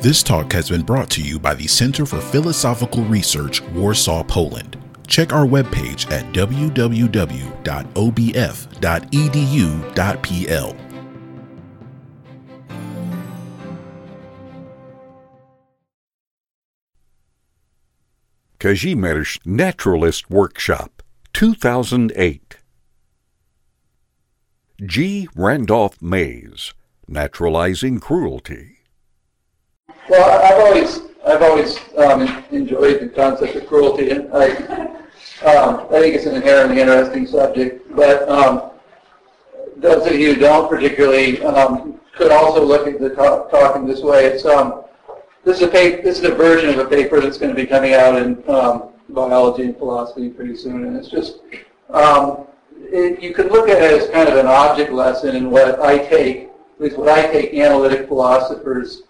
This talk has been brought to you by the Center for Philosophical Research, Warsaw, Poland. Check our webpage at www.obf.edu.pl. Kazimierz Naturalist Workshop, 2008. G. Randolph Mayes, Naturalizing Cruelty. Well, I've always, I've always um, enjoyed the concept of cruelty, and I, um, I think it's an inherently interesting subject. But um, those of you who don't particularly um, could also look at the talk, talking this way. It's um, this is a paper, this is a version of a paper that's going to be coming out in um, biology and philosophy pretty soon, and it's just it, you could look at it as kind of an object lesson in what I take, at least what I take analytic philosophers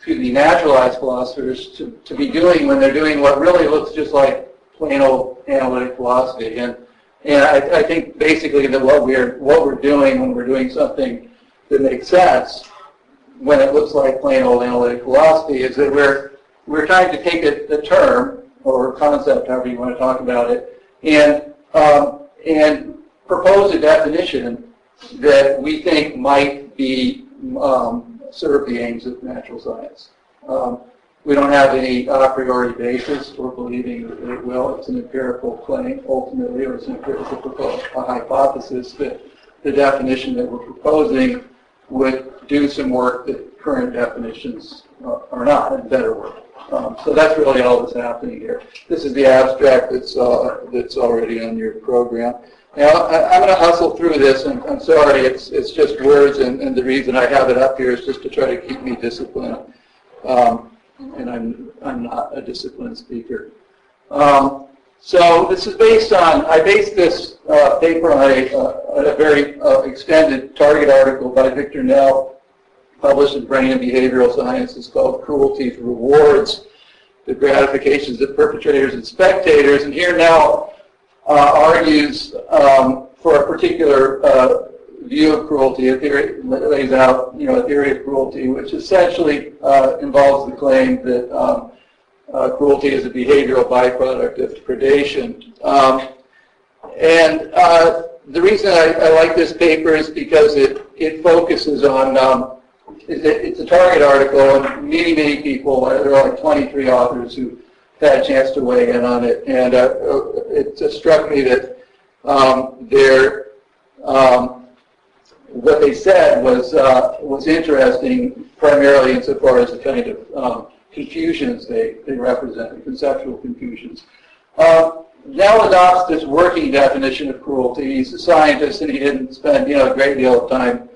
excuse the naturalized philosophers to, to be doing when they're doing what really looks just like plain old analytic philosophy. And and I, I think basically that what we're what we're doing when we're doing something that makes sense when it looks like plain old analytic philosophy is that we're we're trying to take a, a term or concept, however you want to talk about it, and um, and propose a definition that we think might be um, serve the aims of natural science. Um, we don't have any a priori basis for believing that it will. It's an empirical claim, ultimately, or it's, an, a, a hypothesis that the definition that we're proposing would do some work that current definitions are not, and better work. Um, so that's really all that's happening here. This is the abstract that's uh, that's already on your program. Now, I, am going to hustle through this, and I'm sorry, it's, it's just words, and, and the reason I have it up here is just to try to keep me disciplined. Um, and I'm, I'm not a disciplined speaker. Um, so this is based on, I based this uh, paper on a, uh, a very uh, extended target article by Victor Nell, published in Brain and Behavioral Sciences called Cruelty Rewards, the Gratifications of Perpetrators and Spectators. And here now argues um, for a particular uh, view of cruelty, a theory lays out, you know, a theory of cruelty, which essentially uh, involves the claim that um, uh, cruelty is a behavioral byproduct of predation. Um, and uh, the reason I, I, like this paper is because it, it focuses on, um, it's a target article, and many, many people, there are like 23 authors who had a chance to weigh in on it, and uh, it struck me that um, um, what they said was uh, was interesting, primarily insofar as the kind of um, confusions they, they represent, conceptual confusions. Uh, Nell adopts this working definition of cruelty. He's a scientist, and he didn't spend you know a great deal of time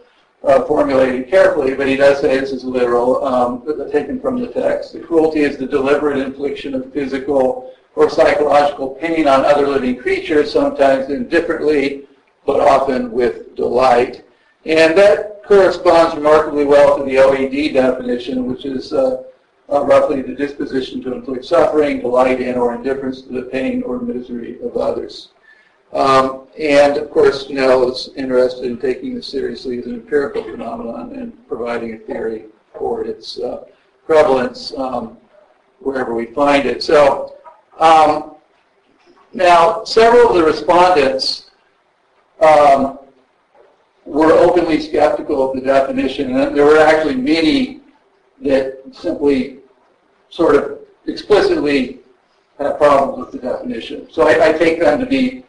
uh, formulated carefully, but he does say this is literal, um, taken from the text. The cruelty is the deliberate infliction of physical or psychological pain on other living creatures, sometimes indifferently, but often with delight. And that corresponds remarkably well to the OED definition, which is uh, uh, roughly the disposition to inflict suffering, delight in, or indifference to the pain or misery of others. Um, and of course, Nell is interested in taking this seriously as an empirical phenomenon and providing a theory for its uh, prevalence um, wherever we find it. So um, now, several of the respondents um, were openly skeptical of the definition, and there were actually many that simply sort of explicitly had problems with the definition. So I, I take them to be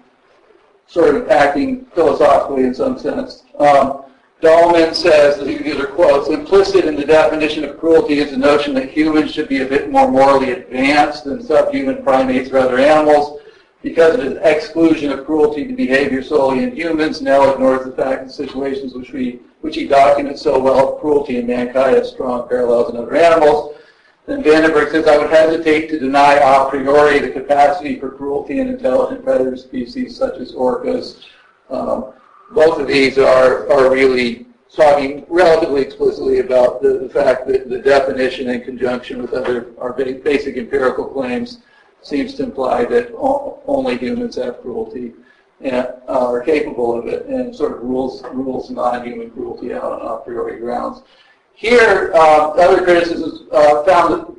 sort of acting philosophically in some sense. Um, Dahlman says, that these are quotes, implicit in the definition of cruelty is the notion that humans should be a bit more morally advanced than subhuman primates or other animals. Because of his exclusion of cruelty to behavior solely in humans, Nell ignores the fact that situations which, we, which he documents so well, cruelty in mankind have strong parallels in other animals. Then Vandenberg says, I would hesitate to deny a priori the capacity for cruelty in intelligent predator species such as orcas. Um, both of these are, are really talking relatively explicitly about the, the fact that the definition in conjunction with other our basic empirical claims seems to imply that only humans have cruelty and uh, are capable of it and sort of rules rules non-human cruelty out on a priori grounds. Here, uh, other criticisms uh, found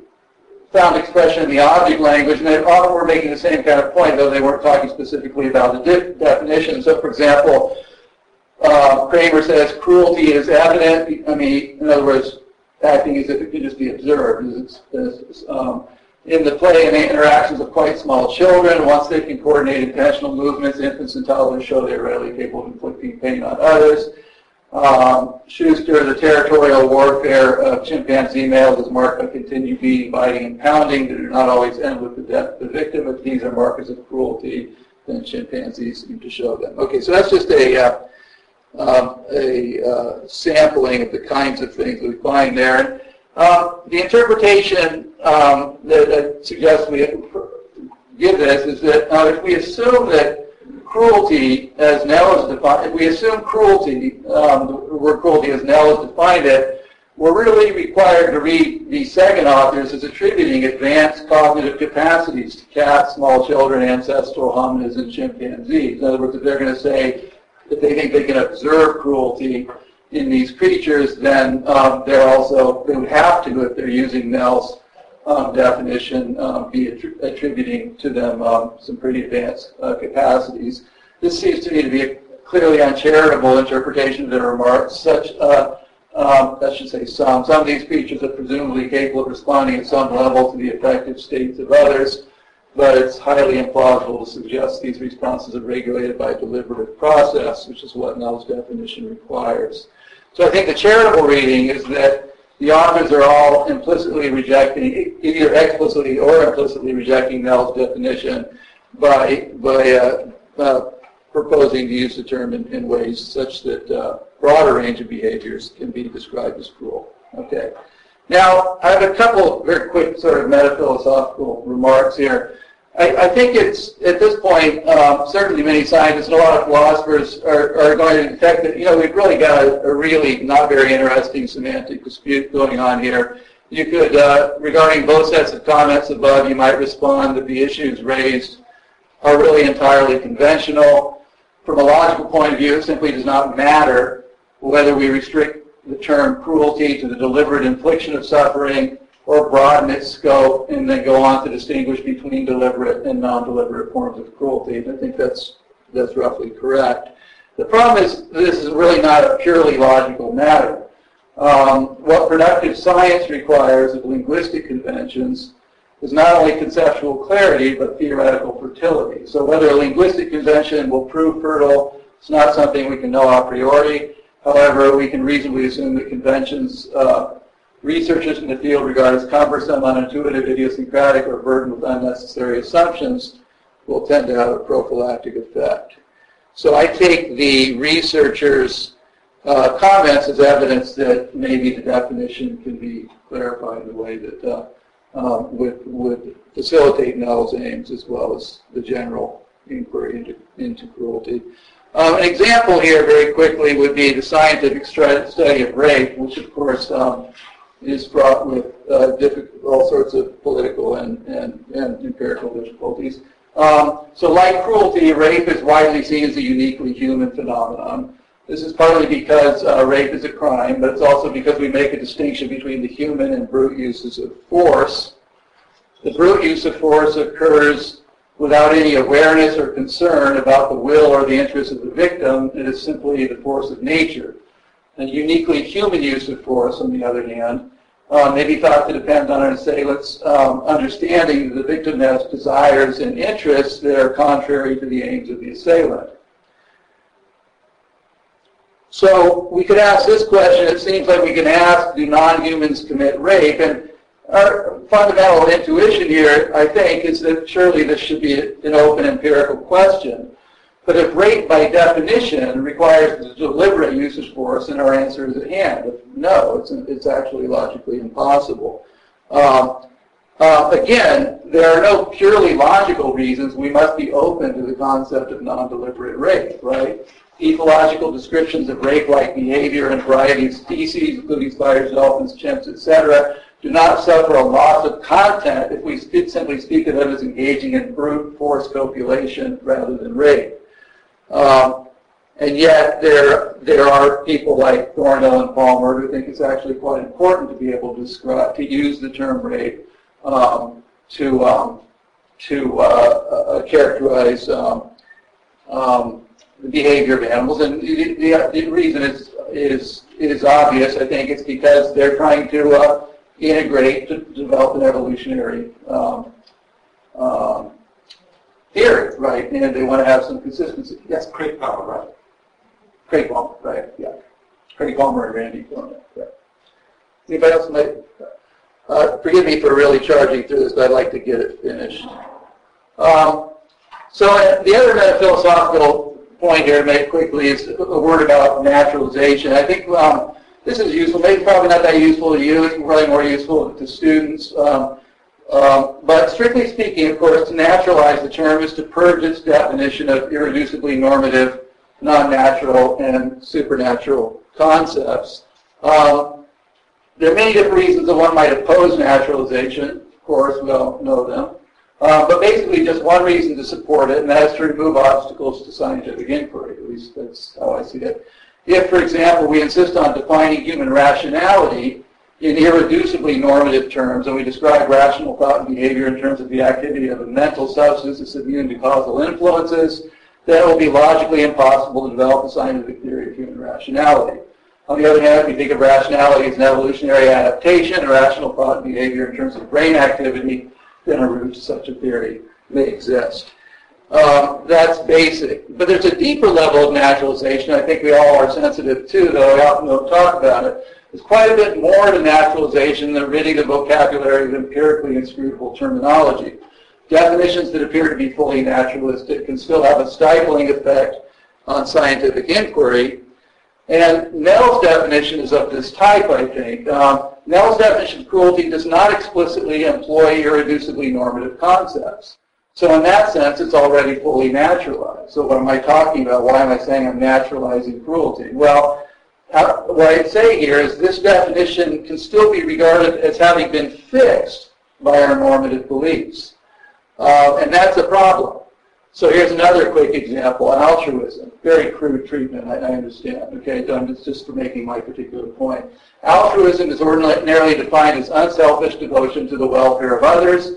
found expression in the object language, and they often were making the same kind of point, though they weren't talking specifically about the de definition. So, for example, uh, Kramer says cruelty is evident. I mean, in other words, acting as if it could just be observed. It's, it's, um, in the play and the interactions of quite small children, once they can coordinate intentional movements, infants and toddlers show they're readily capable of inflicting pain on others. Um, Schuster, the territorial warfare of chimpanzee males is marked by continued beating, biting, and pounding that do not always end with the death of the victim, but these are markers of cruelty then chimpanzees seem to show them. Okay, so that's just a, uh, um, a uh, sampling of the kinds of things we find there. Uh, the interpretation um, that I suggest we give this is that if we assume that cruelty, as Nell has defined, if we assume cruelty, um, the word cruelty as Nell has defined it, we're really required to read the second authors as attributing advanced cognitive capacities to cats, small children, ancestral hominids, and chimpanzees. In other words, if they're going to say that they think they can observe cruelty in these creatures, then um, they're also, they would have to, if they're using Nell's um, definition um, be attributing to them um, some pretty advanced uh, capacities. This seems to me to be a clearly uncharitable interpretation of their remarks. Such, uh, um, I should say some, some of these creatures are presumably capable of responding at some level to the affective states of others, but it's highly implausible to suggest these responses are regulated by a deliberative process, which is what Nell's definition requires. So I think the charitable reading is that the authors are all implicitly rejecting, either explicitly or implicitly rejecting Nell's definition by, by uh, uh, proposing to use the term in, in ways such that uh, broader range of behaviors can be described as cruel. Okay. Now, I have a couple very quick sort of metaphilosophical remarks here. I, think it's, at this point, um, certainly many scientists and a lot of philosophers are, are going to detect that, you know, we've really got a, a really not very interesting semantic dispute going on here. You could, uh, regarding both sets of comments above, you might respond that the issues raised are really entirely conventional. From a logical point of view, it simply does not matter whether we restrict the term cruelty to the deliberate infliction of suffering or broaden its scope and then go on to distinguish between deliberate and non-deliberate forms of cruelty. And I think that's, that's roughly correct. The problem is this is really not a purely logical matter. Um, what productive science requires of linguistic conventions is not only conceptual clarity, but theoretical fertility. So whether a linguistic convention will prove fertile, it's not something we can know a priori. However, we can reasonably assume that conventions uh, researchers in the field regard as cumbersome, unintuitive, idiosyncratic, or burdened with unnecessary assumptions will tend to have a prophylactic effect. So I take the researchers' uh, comments as evidence that maybe the definition can be clarified in a way that uh, um, would, would facilitate Nell's aims as well as the general inquiry into, into cruelty. Um, an example here, very quickly, would be the scientific study of rape, which, of course, um, is fraught with uh, all sorts of political and, and, and empirical difficulties. Um, so like cruelty, rape is widely seen as a uniquely human phenomenon. This is partly because uh, rape is a crime, but it's also because we make a distinction between the human and brute uses of force. The brute use of force occurs without any awareness or concern about the will or the interests of the victim. It is simply the force of nature. And uniquely human use of force, on the other hand, uh, may be thought to depend on an assailant's um, understanding that the victim has desires and interests that are contrary to the aims of the assailant. So we could ask this question, it seems like we can ask, do non-humans commit rape? And our fundamental intuition here, I think, is that surely this should be an open empirical question. But if rape by definition requires the deliberate use of force, then our answer is at hand. If no, it's, it's actually logically impossible. Um, uh, again, there are no purely logical reasons we must be open to the concept of non-deliberate rape, right? Ecological descriptions of rape-like behavior in a variety of species, including spiders, dolphins, chimps, etc., do not suffer a loss of content if we simply speak of them as engaging in brute force copulation rather than rape. Um, and yet there, there are people like Thornhill and Palmer who think it's actually quite important to be able to describe, to use the term rape um, to, um, to uh, uh, characterize um, um, the behavior of animals. And the, the, the, reason is, is, is obvious. I think it's because they're trying to uh, integrate, to develop an evolutionary um, um, theory, right? And they want to have some consistency. Yes? Craig Palmer, right? Craig Palmer, right, yeah. Craig Palmer and Randy Thornhill, right. Anybody else might, uh, forgive me for really charging through this, but I'd like to get it finished. Um, so the other philosophical point here to make quickly is a word about naturalization. I think um, this is useful, maybe probably not that useful to you, it's probably more useful to students. Um, um, but strictly speaking, of course, to naturalize the term is to purge its definition of irreducibly normative, non-natural, and supernatural concepts. Um, there are many different reasons that one might oppose naturalization. Of course, we all know them. Uh, but basically just one reason to support it, and that is to remove obstacles to scientific inquiry. At least that's how I see it. If, for example, we insist on defining human rationality in irreducibly normative terms, and we describe rational thought and behavior in terms of the activity of a mental substance that's immune to causal influences, then it will be logically impossible to develop a scientific theory of human rationality. On the other hand, if we think of rationality as an evolutionary adaptation, rational thought and behavior in terms of brain activity, then a root to such a theory may exist. Um, that's basic. But there's a deeper level of naturalization I think we all are sensitive to, though we often don't talk about it. There's quite a bit more to naturalization than ridding the vocabulary of empirically inscrutable terminology. Definitions that appear to be fully naturalistic can still have a stifling effect on scientific inquiry. And Nell's definition is of this type, I think. Um, Nell's definition of cruelty does not explicitly employ irreducibly normative concepts. So in that sense, it's already fully naturalized. So what am I talking about? Why am I saying I'm naturalizing cruelty? Well, what I'd say here is this definition can still be regarded as having been fixed by our normative beliefs. Uh, and that's a problem. So here's another quick example, altruism. Very crude treatment, I, I understand. Okay, done just for making my particular point. Altruism is ordinarily defined as unselfish devotion to the welfare of others.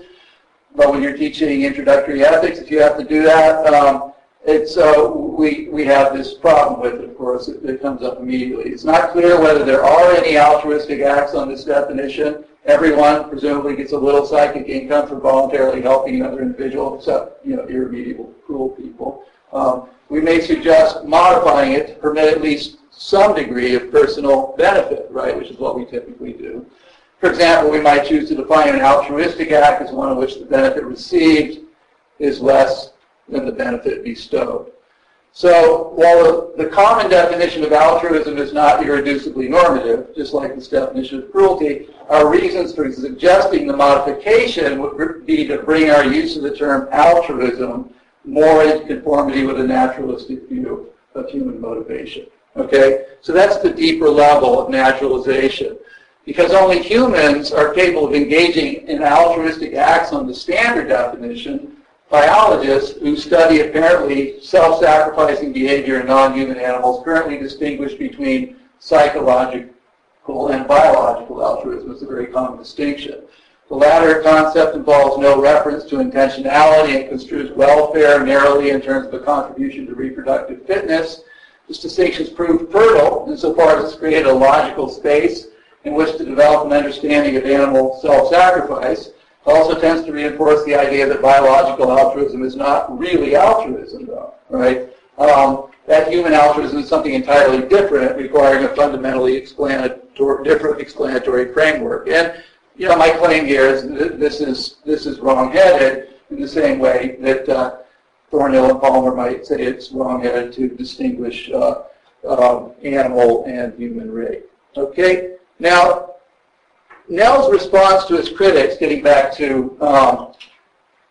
But when you're teaching introductory ethics, if you have to do that, um, it's uh, we we have this problem with it. Of course, it, it, comes up immediately. It's not clear whether there are any altruistic acts on this definition. Everyone presumably gets a little psychic income for voluntarily helping another individual, except you know irremediable, cruel people. Um, we may suggest modifying it to permit at least some degree of personal benefit, right, which is what we typically do. For example, we might choose to define an altruistic act as one in which the benefit received is less than the benefit bestowed. So while the, common definition of altruism is not irreducibly normative, just like this definition of cruelty, our reasons for suggesting the modification would be to bring our use of the term altruism more into conformity with a naturalistic view of human motivation. Okay? So that's the deeper level of naturalization. Because only humans are capable of engaging in altruistic acts on the standard definition, biologists who study apparently self-sacrificing behavior in non-human animals currently distinguish between psychological and biological altruism. It's a very common distinction. The latter concept involves no reference to intentionality and construes welfare narrowly in terms of a contribution to reproductive fitness. This distinction is proved fertile insofar as it's created a logical space in which to develop an understanding of animal self-sacrifice also tends to reinforce the idea that biological altruism is not really altruism, though, right? Um, that human altruism is something entirely different, requiring a fundamentally explanatory, different explanatory framework. And you know, my claim here is that this is this is wrong-headed in the same way that uh, Thornhill and Palmer might say it's wrong-headed to distinguish uh, uh, animal and human rape. Okay, now Nell's response to his critics, getting back to um,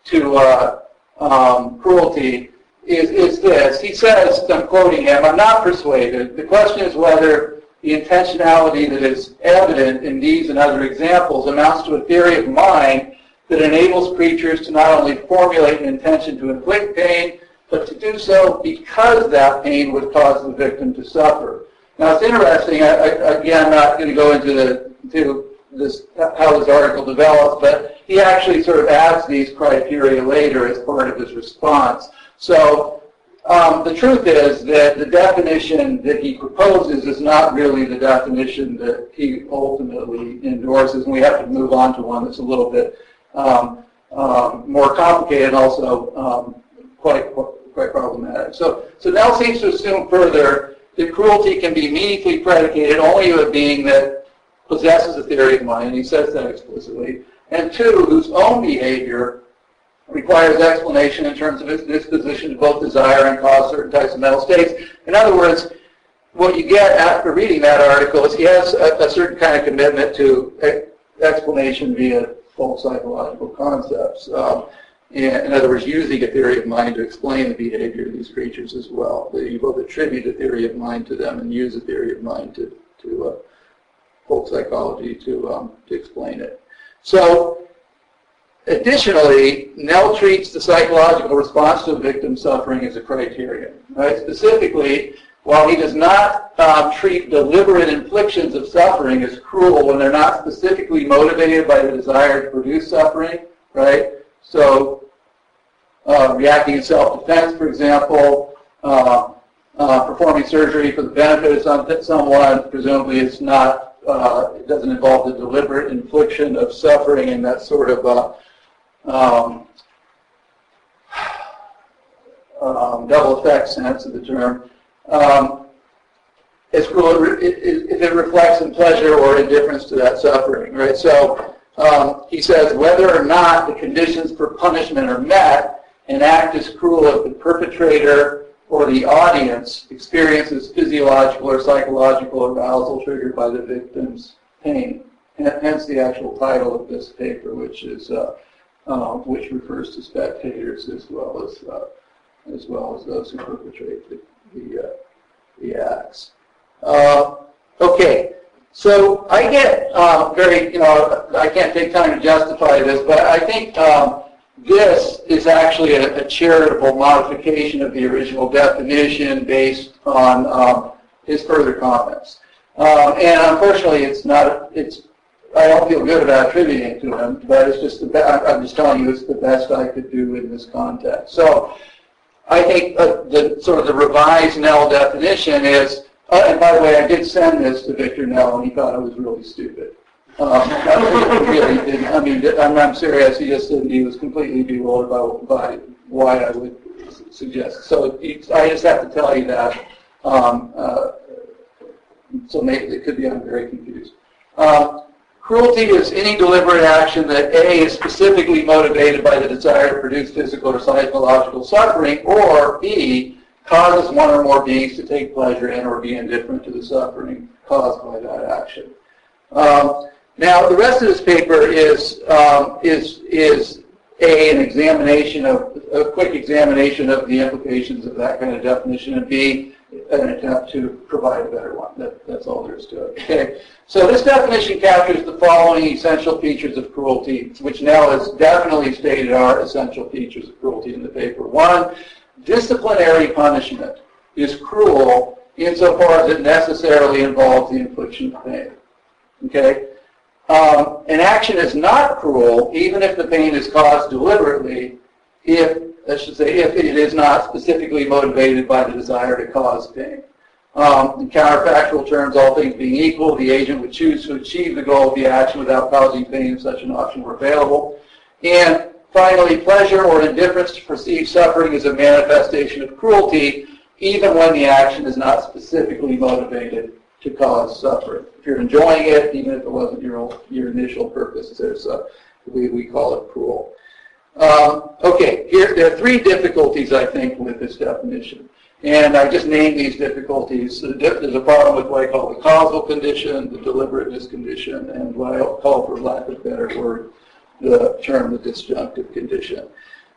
to uh, um, cruelty, is, is this. He says, I'm quoting him, I'm not persuaded. The question is whether the intentionality that is evident in these and other examples amounts to a theory of mind that enables creatures to not only formulate an intention to inflict pain, but to do so because that pain would cause the victim to suffer. Now it's interesting, I, I, again, I'm not going to go into the, to this, how this article develops, but he actually sort of adds these criteria later as part of his response. So um, the truth is that the definition that he proposes is not really the definition that he ultimately endorses, and we have to move on to one that's a little bit um, um, more complicated and also um, quite, quite problematic. So, so Nell seems to assume further that cruelty can be meaningfully predicated only of being that possesses a theory of mind, and he says that explicitly, and two, whose own behavior requires explanation in terms of its disposition to both desire and cause certain types of mental states. In other words, what you get after reading that article is he has a, a certain kind of commitment to explanation via full psychological concepts. Um, in other words, using a theory of mind to explain the behavior of these creatures as well. You both attribute a theory of mind to them and use a theory of mind to, to uh, folk psychology to, um, to explain it. So Additionally, Nell treats the psychological response to a victim's suffering as a criterion. Right? Specifically, while he does not um, treat deliberate inflictions of suffering as cruel when they're not specifically motivated by the desire to produce suffering, right? So, uh, reacting in self-defense, for example, uh, uh, performing surgery for the benefit of someone, presumably it's not, uh, it doesn't involve the deliberate infliction of suffering and that sort of uh, um, um, double effect sense of the term, um, it's if it reflects in pleasure or indifference to that suffering, right? So um, he says whether or not the conditions for punishment are met, an act is cruel if the perpetrator or the audience experiences physiological or psychological arousal triggered by the victim's pain. Hence the actual title of this paper, which is uh, uh, which refers to spectators as well as uh, as well as those who perpetrate the the, uh, the acts. Uh, okay, so I get uh, very you know I can't take time to justify this, but I think um, this is actually a, a, charitable modification of the original definition based on um, his further comments. Um, and unfortunately, it's not it's I don't feel good about attributing it to him, but it's just the be- I'm just telling you it's the best I could do in this context. So I think uh, the sort of the revised Nell definition is, uh, and by the way, I did send this to Victor Nell, and he thought it was really stupid. Um, really didn't. I mean, I'm, I'm serious. He just said he was completely bewildered by, by why I would suggest. So I just have to tell you that. Um, uh, so maybe it could be I'm very confused. Um, Cruelty is any deliberate action that A is specifically motivated by the desire to produce physical or psychological suffering, or B causes one or more beings to take pleasure in or be indifferent to the suffering caused by that action. Um, now, the rest of this paper is um, is is a an examination of a quick examination of the implications of that kind of definition, and B an attempt to provide a better one. That, that's all there is to it. Okay. So this definition captures the following essential features of cruelty, which Nell has definitely stated are essential features of cruelty in the paper. One, disciplinary punishment is cruel insofar as it necessarily involves the infliction of pain. Okay? Um, an action is not cruel even if the pain is caused deliberately if I should say, if it is not specifically motivated by the desire to cause pain. Um, in counterfactual terms, all things being equal, the agent would choose to achieve the goal of the action without causing pain if such an option were available. And finally, pleasure or indifference to perceived suffering is a manifestation of cruelty, even when the action is not specifically motivated to cause suffering. If you're enjoying it, even if it wasn't your, your initial purpose, there's a, we, we call it cruel. Um, okay, here there are three difficulties I think with this definition. And I just named these difficulties. There's a problem with what I call the causal condition, the deliberateness condition, and what I call, for lack of a better word, the term the disjunctive condition.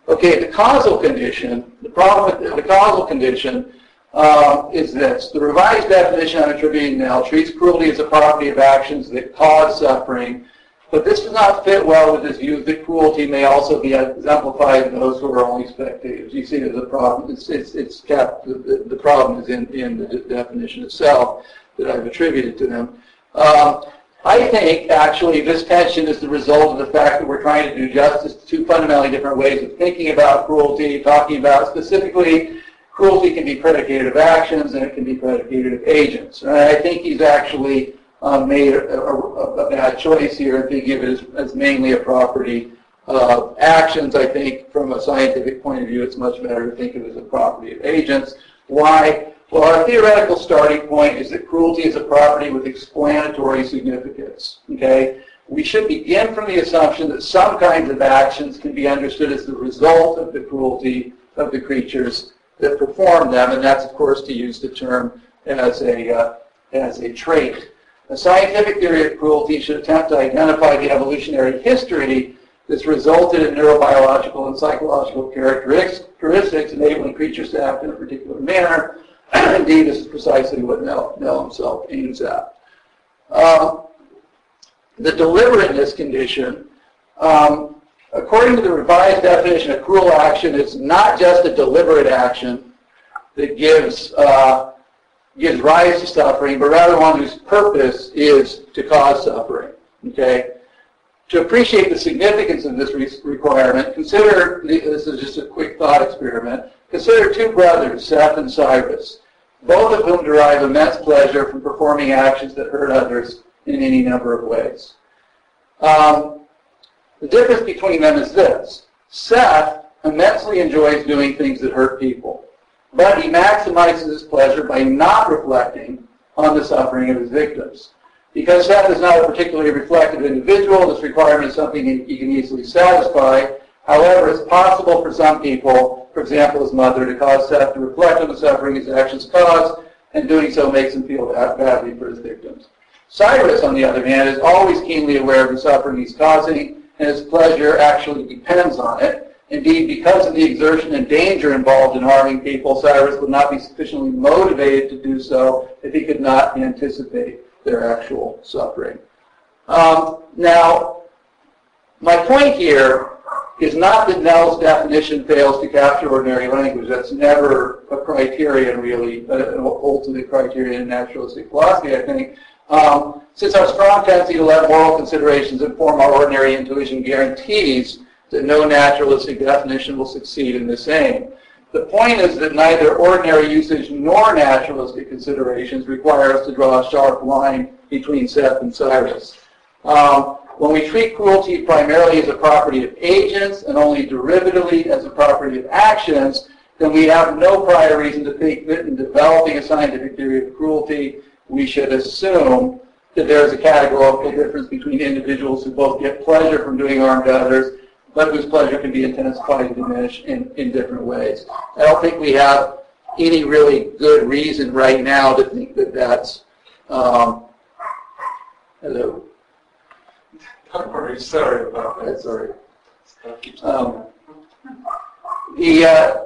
Okay, the causal condition, the problem with the, the causal condition uh, is this. The revised definition I'm attributing now treats cruelty as a property of actions that cause suffering But this does not fit well with his view that cruelty may also be exemplified in those who are only spectators. You see, there's a problem. It's, it's, it's kept, the, the problem is in, in the definition itself that I've attributed to them. Um, I think, actually, this tension is the result of the fact that we're trying to do justice to two fundamentally different ways of thinking about cruelty, talking about specifically cruelty can be predicated of actions and it can be predicated of agents. And I think he's actually um, made a, a, a, bad choice here and thinking of it as, as mainly a property of actions. I think from a scientific point of view, it's much better to think of it as a property of agents. Why? Well, our theoretical starting point is that cruelty is a property with explanatory significance. Okay? We should begin from the assumption that some kinds of actions can be understood as the result of the cruelty of the creatures that perform them, and that's, of course, to use the term as a, uh, as a trait. A scientific theory of cruelty should attempt to identify the evolutionary history that's resulted in neurobiological and psychological characteristics enabling creatures to act in a particular manner. Indeed, this is precisely what Nell himself aims at. Uh, the deliberateness condition um, According to the revised definition, a cruel action is not just a deliberate action that gives, uh, gives rise to suffering, but rather one whose purpose is to cause suffering. Okay? To appreciate the significance of this re requirement, consider, this is just a quick thought experiment, consider two brothers, Seth and Cyrus, both of whom derive immense pleasure from performing actions that hurt others in any number of ways. Um, the difference between them is this. Seth immensely enjoys doing things that hurt people, but he maximizes his pleasure by not reflecting on the suffering of his victims. Because Seth is not a particularly reflective individual, this requirement is something he can easily satisfy. However, it's possible for some people, for example his mother, to cause Seth to reflect on the suffering his actions cause, and doing so makes him feel badly for his victims. Cyrus, on the other hand, is always keenly aware of the suffering he's causing, and his pleasure actually depends on it. Indeed, because of the exertion and danger involved in harming people, Cyrus would not be sufficiently motivated to do so if he could not anticipate their actual suffering. Um, now, my point here is not that Nell's definition fails to capture ordinary language. That's never a criterion, really, an ultimate criterion in naturalistic philosophy, I think. Um, since our strong tendency to let moral considerations inform our ordinary intuition guarantees that no naturalistic definition will succeed in this aim. The point is that neither ordinary usage nor naturalistic considerations require us to draw a sharp line between Seth and Cyrus. Um, when we treat cruelty primarily as a property of agents and only derivatively as a property of actions, then we have no prior reason to think that in developing a scientific theory of cruelty, we should assume that there is a categorical difference between individuals who both get pleasure from doing harm to others, but whose pleasure can be intensified and diminished in, in different ways. I don't think we have any really good reason right now to think that that's, um, hello. Don't worry, sorry about that. Sorry. Um, the, uh,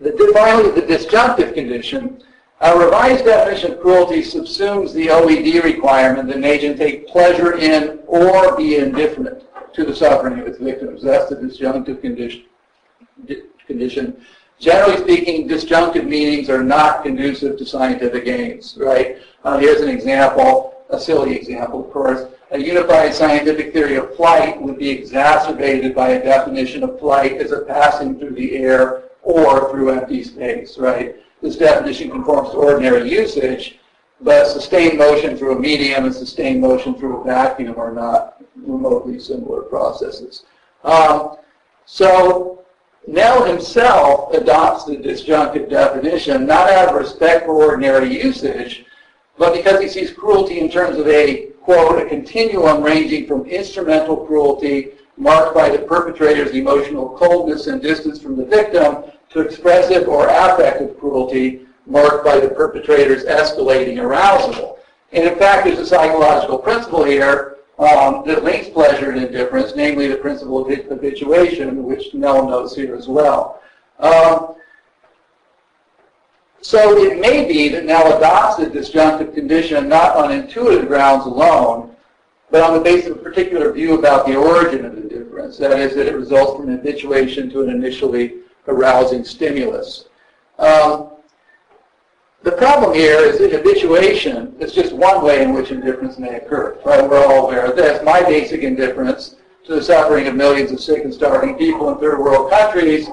the, finally, the disjunctive condition a revised definition of cruelty subsumes the OED requirement that an agent take pleasure in or be indifferent to the suffering of its victims. That's the disjunctive condition. condition. Generally speaking, disjunctive meanings are not conducive to scientific aims, right? Uh, here's an example, a silly example, of course. A unified scientific theory of flight would be exacerbated by a definition of flight as a passing through the air or through empty space, right? This definition conforms to ordinary usage, but sustained motion through a medium and sustained motion through a vacuum are not remotely similar processes. Um, so Nell himself adopts the disjunctive definition not out of respect for ordinary usage, but because he sees cruelty in terms of a, quote, a continuum ranging from instrumental cruelty marked by the perpetrator's emotional coldness and distance from the victim to expressive or affective cruelty marked by the perpetrator's escalating arousal. And in fact, there's a psychological principle here um, that links pleasure and indifference, namely the principle of habituation, which Nell knows here as well. Um, so it may be that Nell adopts the disjunctive condition not on intuitive grounds alone, but on the basis of a particular view about the origin of the difference. That is, that it results from habituation to an initially arousing stimulus. Um, the problem here is that habituation is just one way in which indifference may occur. Right? We're all aware of this. My basic indifference to the suffering of millions of sick and starving people in third world countries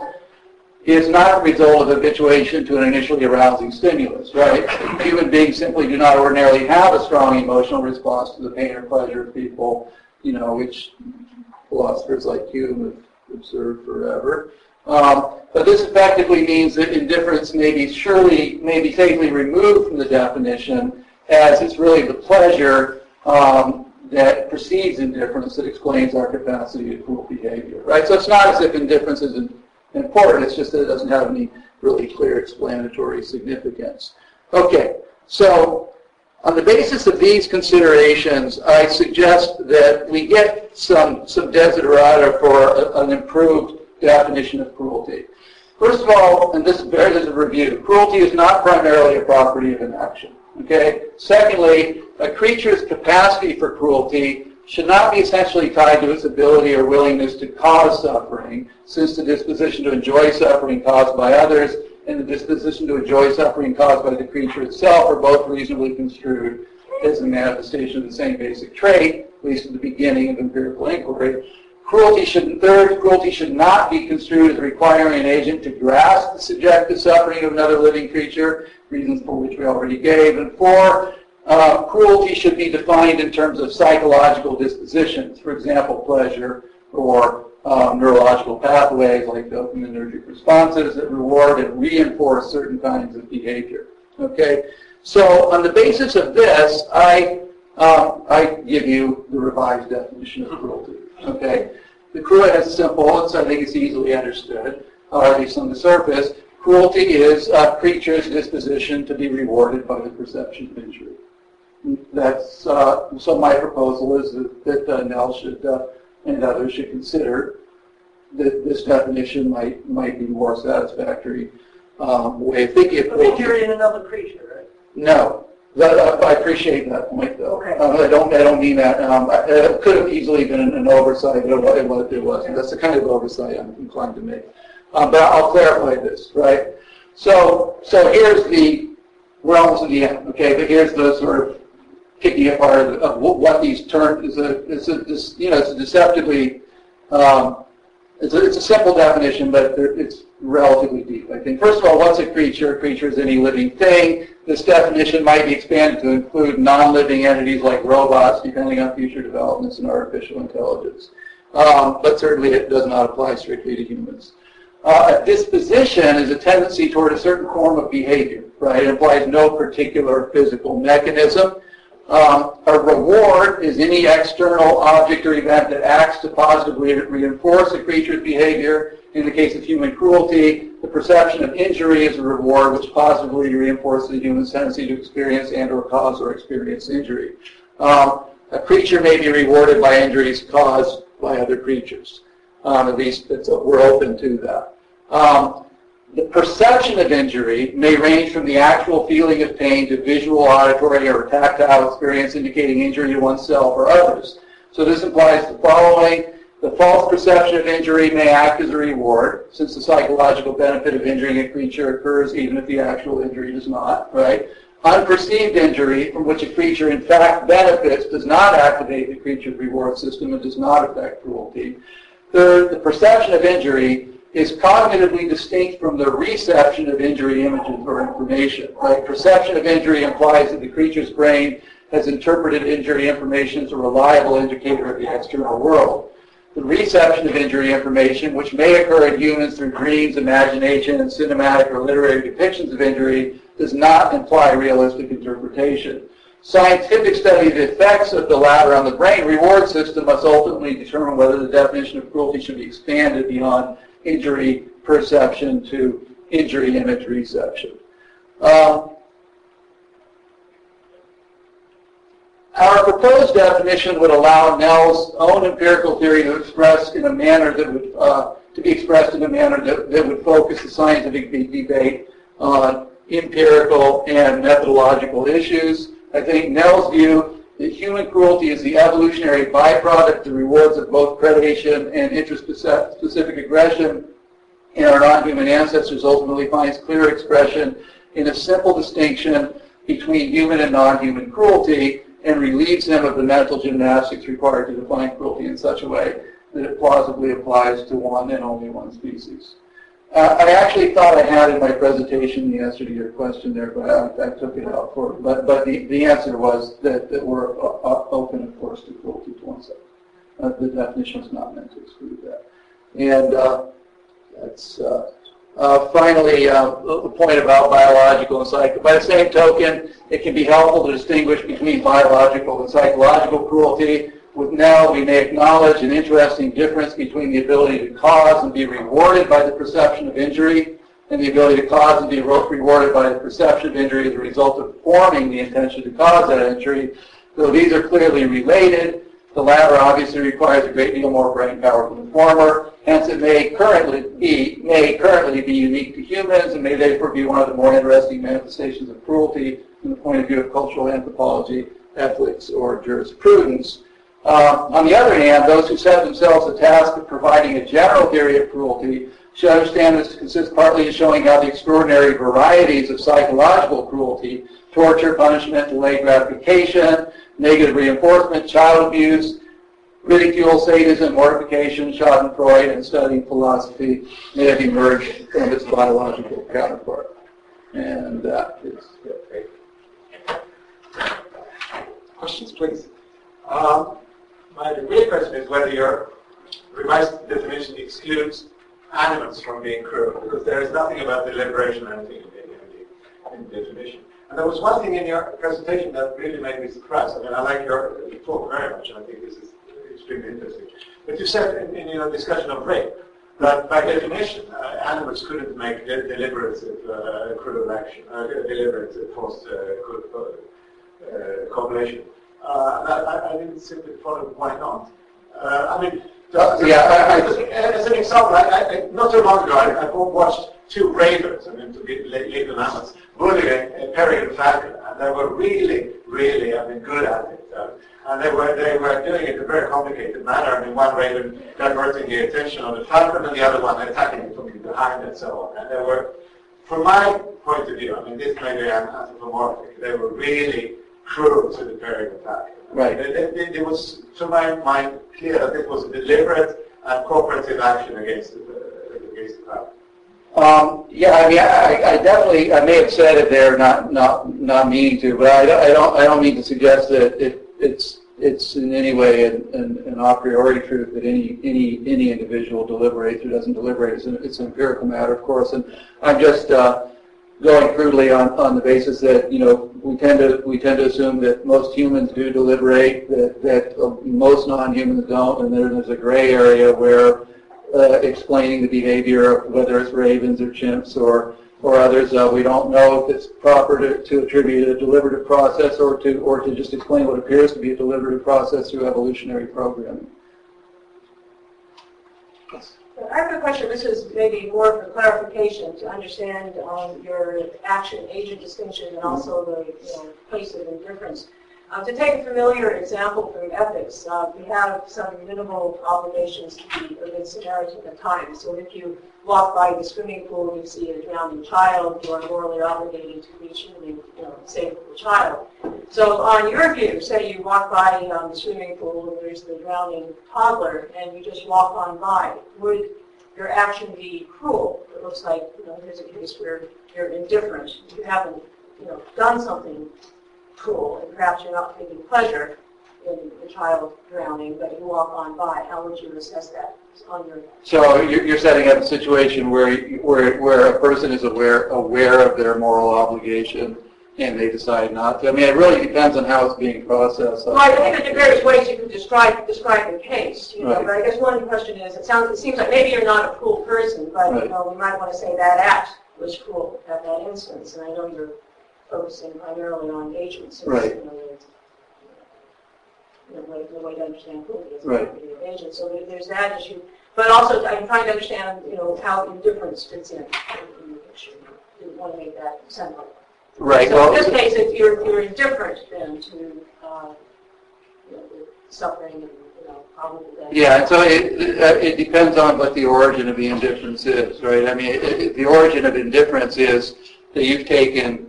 is not a result of habituation to an initially arousing stimulus, right? Human beings simply do not ordinarily have a strong emotional response to the pain or pleasure of people, you know, which philosophers like Hume have observed forever. Um, but this effectively means that indifference may be surely, may be safely removed from the definition as it's really the pleasure um, that precedes indifference that explains our capacity to cruel behavior, right? So it's not as if indifference isn't important. It's just that it doesn't have any really clear explanatory significance. Okay, so on the basis of these considerations, I suggest that we get some, some desiderata for a, an improved definition of cruelty. First of all, and this bears as a review, cruelty is not primarily a property of an action. Okay? Secondly, a creature's capacity for cruelty should not be essentially tied to its ability or willingness to cause suffering, since the disposition to enjoy suffering caused by others and the disposition to enjoy suffering caused by the creature itself are both reasonably construed as a manifestation of the same basic trait, at least at the beginning of empirical inquiry. Cruelty should, third, cruelty should not be construed as requiring an agent to grasp the subjective suffering of another living creature, reasons for which we already gave. And four, uh, cruelty should be defined in terms of psychological dispositions, for example, pleasure or um, neurological pathways like dopaminergic responses that reward and reinforce certain kinds of behavior. Okay, so on the basis of this, I um, I give you the revised definition of cruelty. Okay, the cruelty is simple, so I think it's easily understood, or at least on the surface. Cruelty is a creature's disposition to be rewarded by the perception of injury that's uh, so my proposal is that, that uh, Nell should uh, and others should consider that this definition might might be more satisfactory um, way of thinking. But you're in another creature, right? No, that, uh, I appreciate that point though. Okay. Uh, I don't I don't mean that. Um, it could have easily been an, oversight, but it, was, it wasn't. That's the kind of oversight I'm inclined to make. Um, but I'll clarify this, right? So so here's the we're almost at the end. Okay, but here's the sort of picking apart of, of what these terms is a it's a you know it's a deceptively um, it's a, it's a simple definition, but it's relatively deep. I think first of all, what's a creature? A creature is any living thing. This definition might be expanded to include non-living entities like robots, depending on future developments in artificial intelligence. Um, but certainly it does not apply strictly to humans. Uh, a disposition is a tendency toward a certain form of behavior, right? It implies no particular physical mechanism. Um, a reward is any external object or event that acts to positively reinforce a creature's behavior. In the case of human cruelty, the perception of injury is a reward which positively reinforces the human's tendency to experience and or cause or experience injury. Um, a creature may be rewarded by injuries caused by other creatures. Um, at least we're open to that. Um, the perception of injury may range from the actual feeling of pain to visual, auditory, or tactile experience indicating injury to oneself or others. So this implies the following. The false perception of injury may act as a reward, since the psychological benefit of injuring a creature occurs even if the actual injury does not, right? Unperceived injury, from which a creature in fact benefits, does not activate the creature's reward system and does not affect cruelty. Third, the perception of injury is cognitively distinct from the reception of injury images or information. Right? Perception of injury implies that the creature's brain has interpreted injury information as a reliable indicator of the external world. The reception of injury information, which may occur in humans through dreams, imagination, and cinematic or literary depictions of injury, does not imply realistic interpretation. Scientific study of the effects of the latter on the brain reward system must ultimately determine whether the definition of cruelty should be expanded beyond injury perception to injury image reception. Um, our proposed definition would allow Nell's own empirical theory to express in a manner that would uh, to be expressed in a manner that, that would focus the scientific debate on empirical and methodological issues. I think Nell's view that human cruelty is the evolutionary byproduct, the rewards of both predation and intraspecific aggression in our non-human ancestors ultimately finds clear expression in a simple distinction between human and non-human cruelty and relieves them of the mental gymnastics required to define cruelty in such a way that it plausibly applies to one and only one species. Uh, I actually thought I had in my presentation the answer to your question there, but I, I took it out for. But but the, the answer was that, that we're uh, uh open, of course, to cruelty to oneself. Uh, the definition is not meant to exclude that. And uh, that's uh, finally the point about biological and psychical. By the same token, it can be helpful to distinguish between biological and psychological cruelty. With now, we may acknowledge an interesting difference between the ability to cause and be rewarded by the perception of injury and the ability to cause and be rewarded by the perception of injury as a result of forming the intention to cause that injury. Though these are clearly related, the latter obviously requires a great deal more brain power than the former. Hence, it may currently be may currently be unique to humans, and may therefore be one of the more interesting manifestations of cruelty from the point of view of cultural anthropology, ethics, or jurisprudence. Uh, on the other hand, those who set themselves the task of providing a general theory of cruelty should understand this consists partly in showing how the extraordinary varieties of psychological cruelty, torture, punishment, delayed gratification, negative reinforcement, child abuse, ridicule, sadism, mortification, schadenfreude, and studying philosophy may have emerged from its biological counterpart. And that is great. Questions, please. Um, my real question is whether your revised definition excludes animals from being cruel, because there is nothing about deliberation or anything in the, in the definition. And there was one thing in your presentation that really made me surprised. I mean, I like your talk very much, and I think this is extremely interesting. But you said in, in your discussion of rape that by definition, uh, animals couldn't make de deliberate uh, cruel action, uh, deliberate forced uh, uh, copulation. Uh, I, I, didn't simply follow why not. Uh, I mean, just, yeah, I, as an example, I, not too long ago, I, watched two raiders, I mean, to be legal mammals, bullying a peregrine falcon, and they were really, really, I mean, good at it. Uh, and they were they were doing it in a very complicated manner. I mean, one raider diverting the attention of the falcon, and the other one attacking it from behind, and so on. And they were, from my point of view, I mean, this may be anthropomorphic. They were really cruel to the peregrine falcon. Right. It, was, to my mind, clear that it was a deliberate and cooperative action against the, against the falcon. Um, yeah, I mean, I, I, definitely, I may have said it there, not not not meaning to, but I, I don't I don't mean to suggest that it, it's it's in any way an, an, an a priori truth that any any any individual deliberates or doesn't deliberate. It's an, it's an empirical matter, of course, and I'm just uh, going crudely on, on the basis that you know we tend to we tend to assume that most humans do deliberate, that that uh, most non-humans don't, and then there's a gray area where uh, explaining the behavior of whether it's ravens or chimps or or others. Uh, we don't know if it's proper to, to attribute a deliberative process or to or to just explain what appears to be a deliberative process through evolutionary programming. I have a question. This is maybe more for clarification to understand um, your action-agent distinction and also the you know, place of indifference. Uh, to take a familiar example from ethics, uh, we have some minimal obligations to be a good Samaritan at times. So if you walk by the swimming pool and you see a drowning child, you are morally obligated to and you know, save the child. So on your view, say you walk by um, the swimming pool and there's the drowning toddler and you just walk on by, would your action be cruel? It looks like you know, there's a case where you're indifferent. You haven't you know, done something cruel, and perhaps you're not taking pleasure in the child drowning, but you walk on by. How would you assess that on your? So you're setting up a situation where where where a person is aware aware of their moral obligation and they decide not to. I mean, it really depends on how it's being processed. Well, I think that there are various ways you can describe describe the case. You know, right. but I guess one question is, it sounds, it seems like maybe you're not a cruel person, but right. you know, we might want to say that act was cruel at that instance, and I know you're focusing primarily on engagement. So right. You know, the, way, the way to understand cruelty is right. of agent. So there, there's that issue. But also, I'm trying to understand, you know, how indifference fits in, in the picture. You want to make that central. Right. So well, in this case, if you're, you're indifferent then to uh, you know, the suffering and, you know, probable death. Yeah, and so it, it depends on what the origin of the indifference is, right? I mean, it- the origin of indifference is that you've taken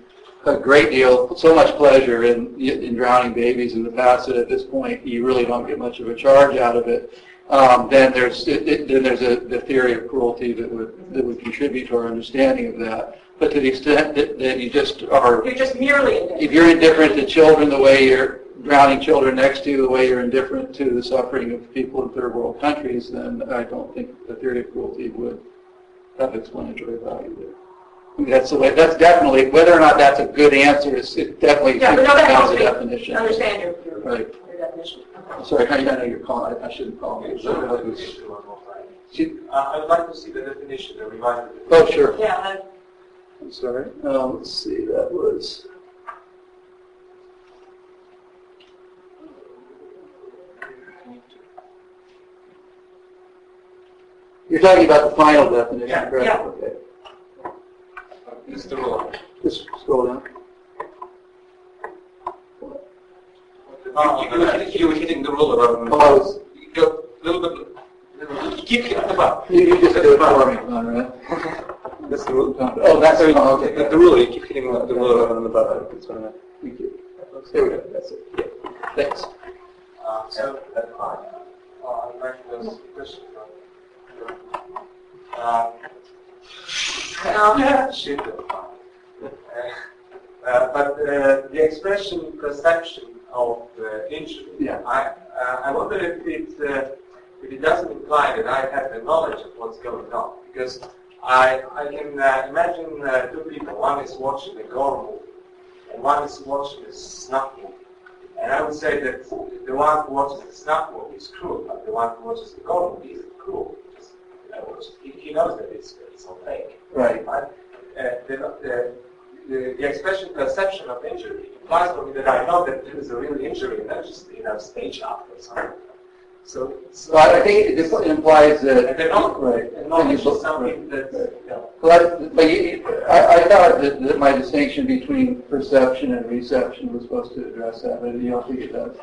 a great deal, so much pleasure in, in drowning babies in the past that at this point you really don't get much of a charge out of it. Um, then there's it, it, then there's a, the theory of cruelty that would that would contribute to our understanding of that. But to the extent that, that you just are You're just merely indifferent. if you're indifferent to children the way you're drowning children next to you, the way you're indifferent to the suffering of people in third world countries, then I don't think the theory of cruelty would have explanatory value there. I mean, that's the way, that's definitely, whether or not that's a good answer, is it definitely Yeah, but no, that depends helps on the me definition. understand your, your, Right. your definition. Sorry, I know you're calling, I shouldn't call Okay, you. so the definition one more. She- Uh, I'd like to see the definition, the revised definition. Oh, sure. Yeah, I- I'm sorry. Um, let's see, that was. You're talking about the final definition, Yeah. correct? Yeah. Okay. This is the rule. Just scroll down. You were hitting- you were hitting the rule around. Oh, I was- Go a little bit, little- keep hitting the button. You, you just do it for me. That's the rule. Oh, that's, oh, The, okay. the rule, you keep hitting the rule around the button. That's what I meant. You. There we go, that's it. Yeah. Thanks. Uh, so, that's fine. Uh, like to ask a question. Uh, Shoot. Uh, but uh, the expression perception of uh, injury, Yeah. I, uh, I wonder if it, uh, if it doesn't imply that I have the knowledge of what's going on. Because I, I can uh, imagine uh, two people, one is watching a gore movie, and one is watching a snuff movie. And I would say that the one who watches the snuff movie is cruel, but the one who watches the gore movie isn't cruel. He, he knows that it's, it's all fake. Right. Right? Uh, the, the, the, the expression perception of injury implies for me that I know that there is a real injury and not just, you know, stage up or something. So, so So I think this implies that. and the knowledge, Right. knowledge is something that, you know, Well, I- but you, I, I thought that, that my distinction between perception and reception was supposed to address that, but you don't think it does.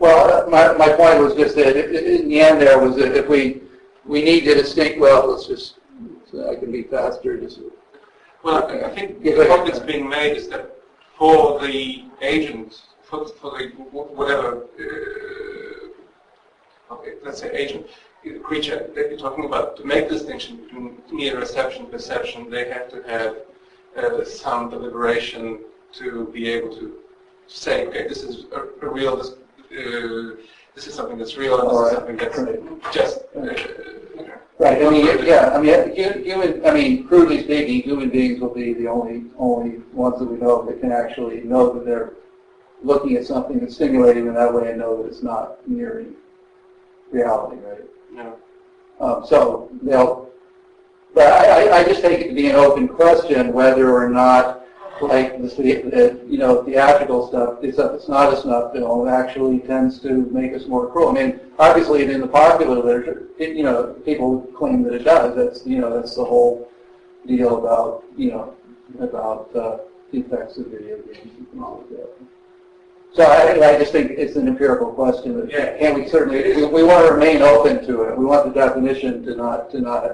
Well, my, my point was just that in the end there was that if we, we need to distinct, well, let's just, so I can be faster, just. Well, I think the point that's being made is that for the agent, for, for the wh- whatever, uh, okay, let's say agent, the creature that you're talking about, to make distinction between mere reception and perception, they have to have uh, some deliberation to be able to say, okay, this is a, a real, uh, this is something that's real, and this is something that's just, uh, you know, Right, I mean, yeah, I mean, hu- human, I mean, crudely speaking, human beings will be the only, only ones that we know that can actually know that they're looking at something that's stimulating in that way and know that it's not nearing reality, right? know. Um, so they'll, but I, I, I just take it to be an open question whether or not, like the, you know, theatrical stuff, it's, it's not a snuff film, it actually tends to make us more cruel. I mean, obviously in the popular literature, it, you know, people claim that it does. That's, you know, that's the whole deal about, you know, about uh, the effects of video games and things like that. So I, I just think it's an empirical question. Yeah. Can we certainly, we, we want to remain open to it. We want the definition to not, to not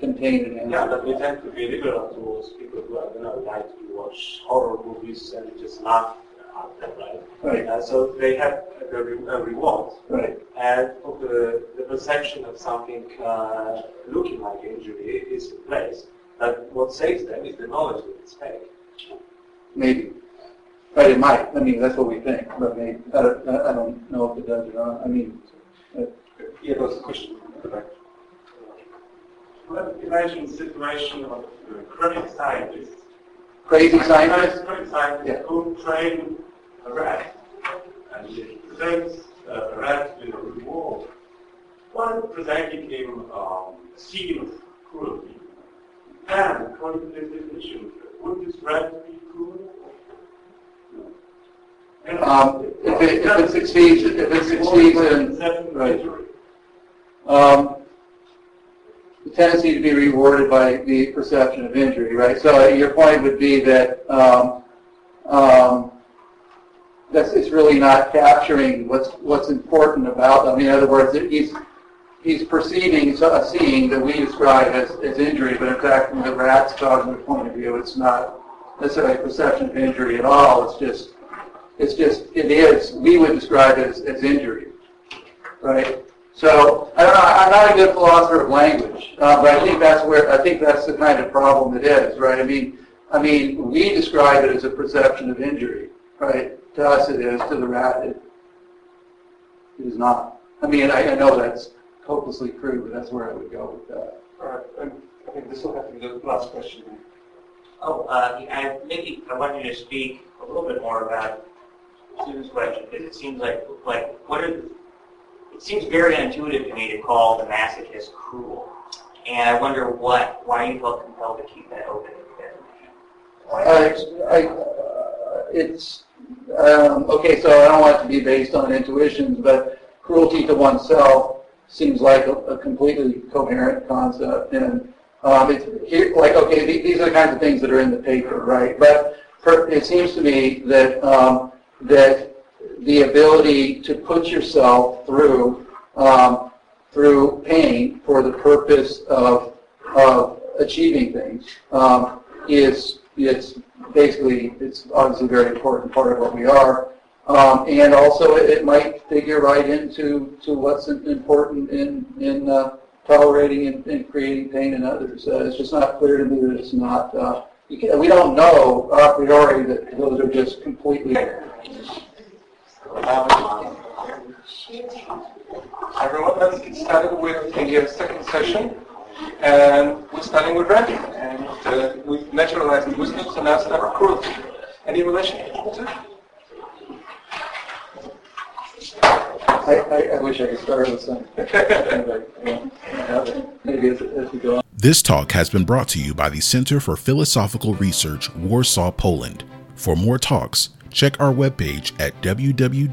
contain an Yeah, but we tend to be liberal towards people who are, you know, like to watch horror movies and just laugh at them, right? Right, And so they have a, re- a reward. right. And the, the perception of something uh, looking like injury is in place. But what saves them is the knowledge that it's fake. Maybe. But it might. I mean, that's what we think. But maybe, I don't, I don't know if it does or not. I mean, uh, yeah, that's a question. Well, imagine the situation of a chronic scientist. crazy scientists? Chronic scientist Yeah. who train a rat. And he presents uh, a rat with a reward. While presenting him um, a scene of cruelty. And according to this definition, would this rat be cruel? Um, if it, if it succeeds, if it succeeds in, right. um, the tendency to be rewarded by the perception of injury, right? So your point would be that, um, um, that's, it's really not capturing what's, what's important about them. In other words, he's, he's perceiving, a seeing that we describe as, as injury, but in fact, from the rat's cognitive point of view, it's not necessarily a perception of injury at all. It's just, it's just, it is, we would describe it as, as injury, right? So, I don't know, I'm not a good philosopher of language, uh, but I think that's where, I think that's the kind of problem it is, right? I mean, I mean, we describe it as a perception of injury, right? To us it is, to the rat it, it is not. I mean, I, I know that's hopelessly crude, but that's where I would go with that. All right, and I think this will have to be the last question. Oh, uh, I, maybe I want you to speak a little bit more about Susan's question, because it seems like, like, what are, it seems very intuitive to me to call the masochist cruel. And I wonder what, why you felt compelled to keep that open. I, it's, um, okay, so I don't want it to be based on intuitions, but cruelty to oneself seems like a, a completely coherent concept. And um, it's here, like, okay, th- these are the kinds of things that are in the paper, right? But for, it seems to me that um, that the ability to put yourself through um, through pain for the purpose of of achieving things um, is it's basically it's obviously a very important part of what we are. Um, and also, it, it might figure right into to what's important in in uh, tolerating and, and creating pain in others. Uh, it's just not clear to me that it's not. Uh, you can, we don't know a priori that those are just completely. Um, everyone, let's get started with the uh, second session. And we're starting with Randy. And uh, with naturalized wisdom, so now start cruelty. Any relation to it? I, wish I could start with. This talk has been brought to you by the Center for Philosophical Research, Warsaw, Poland. For more talks, check our webpage at www.obf.edu.pl.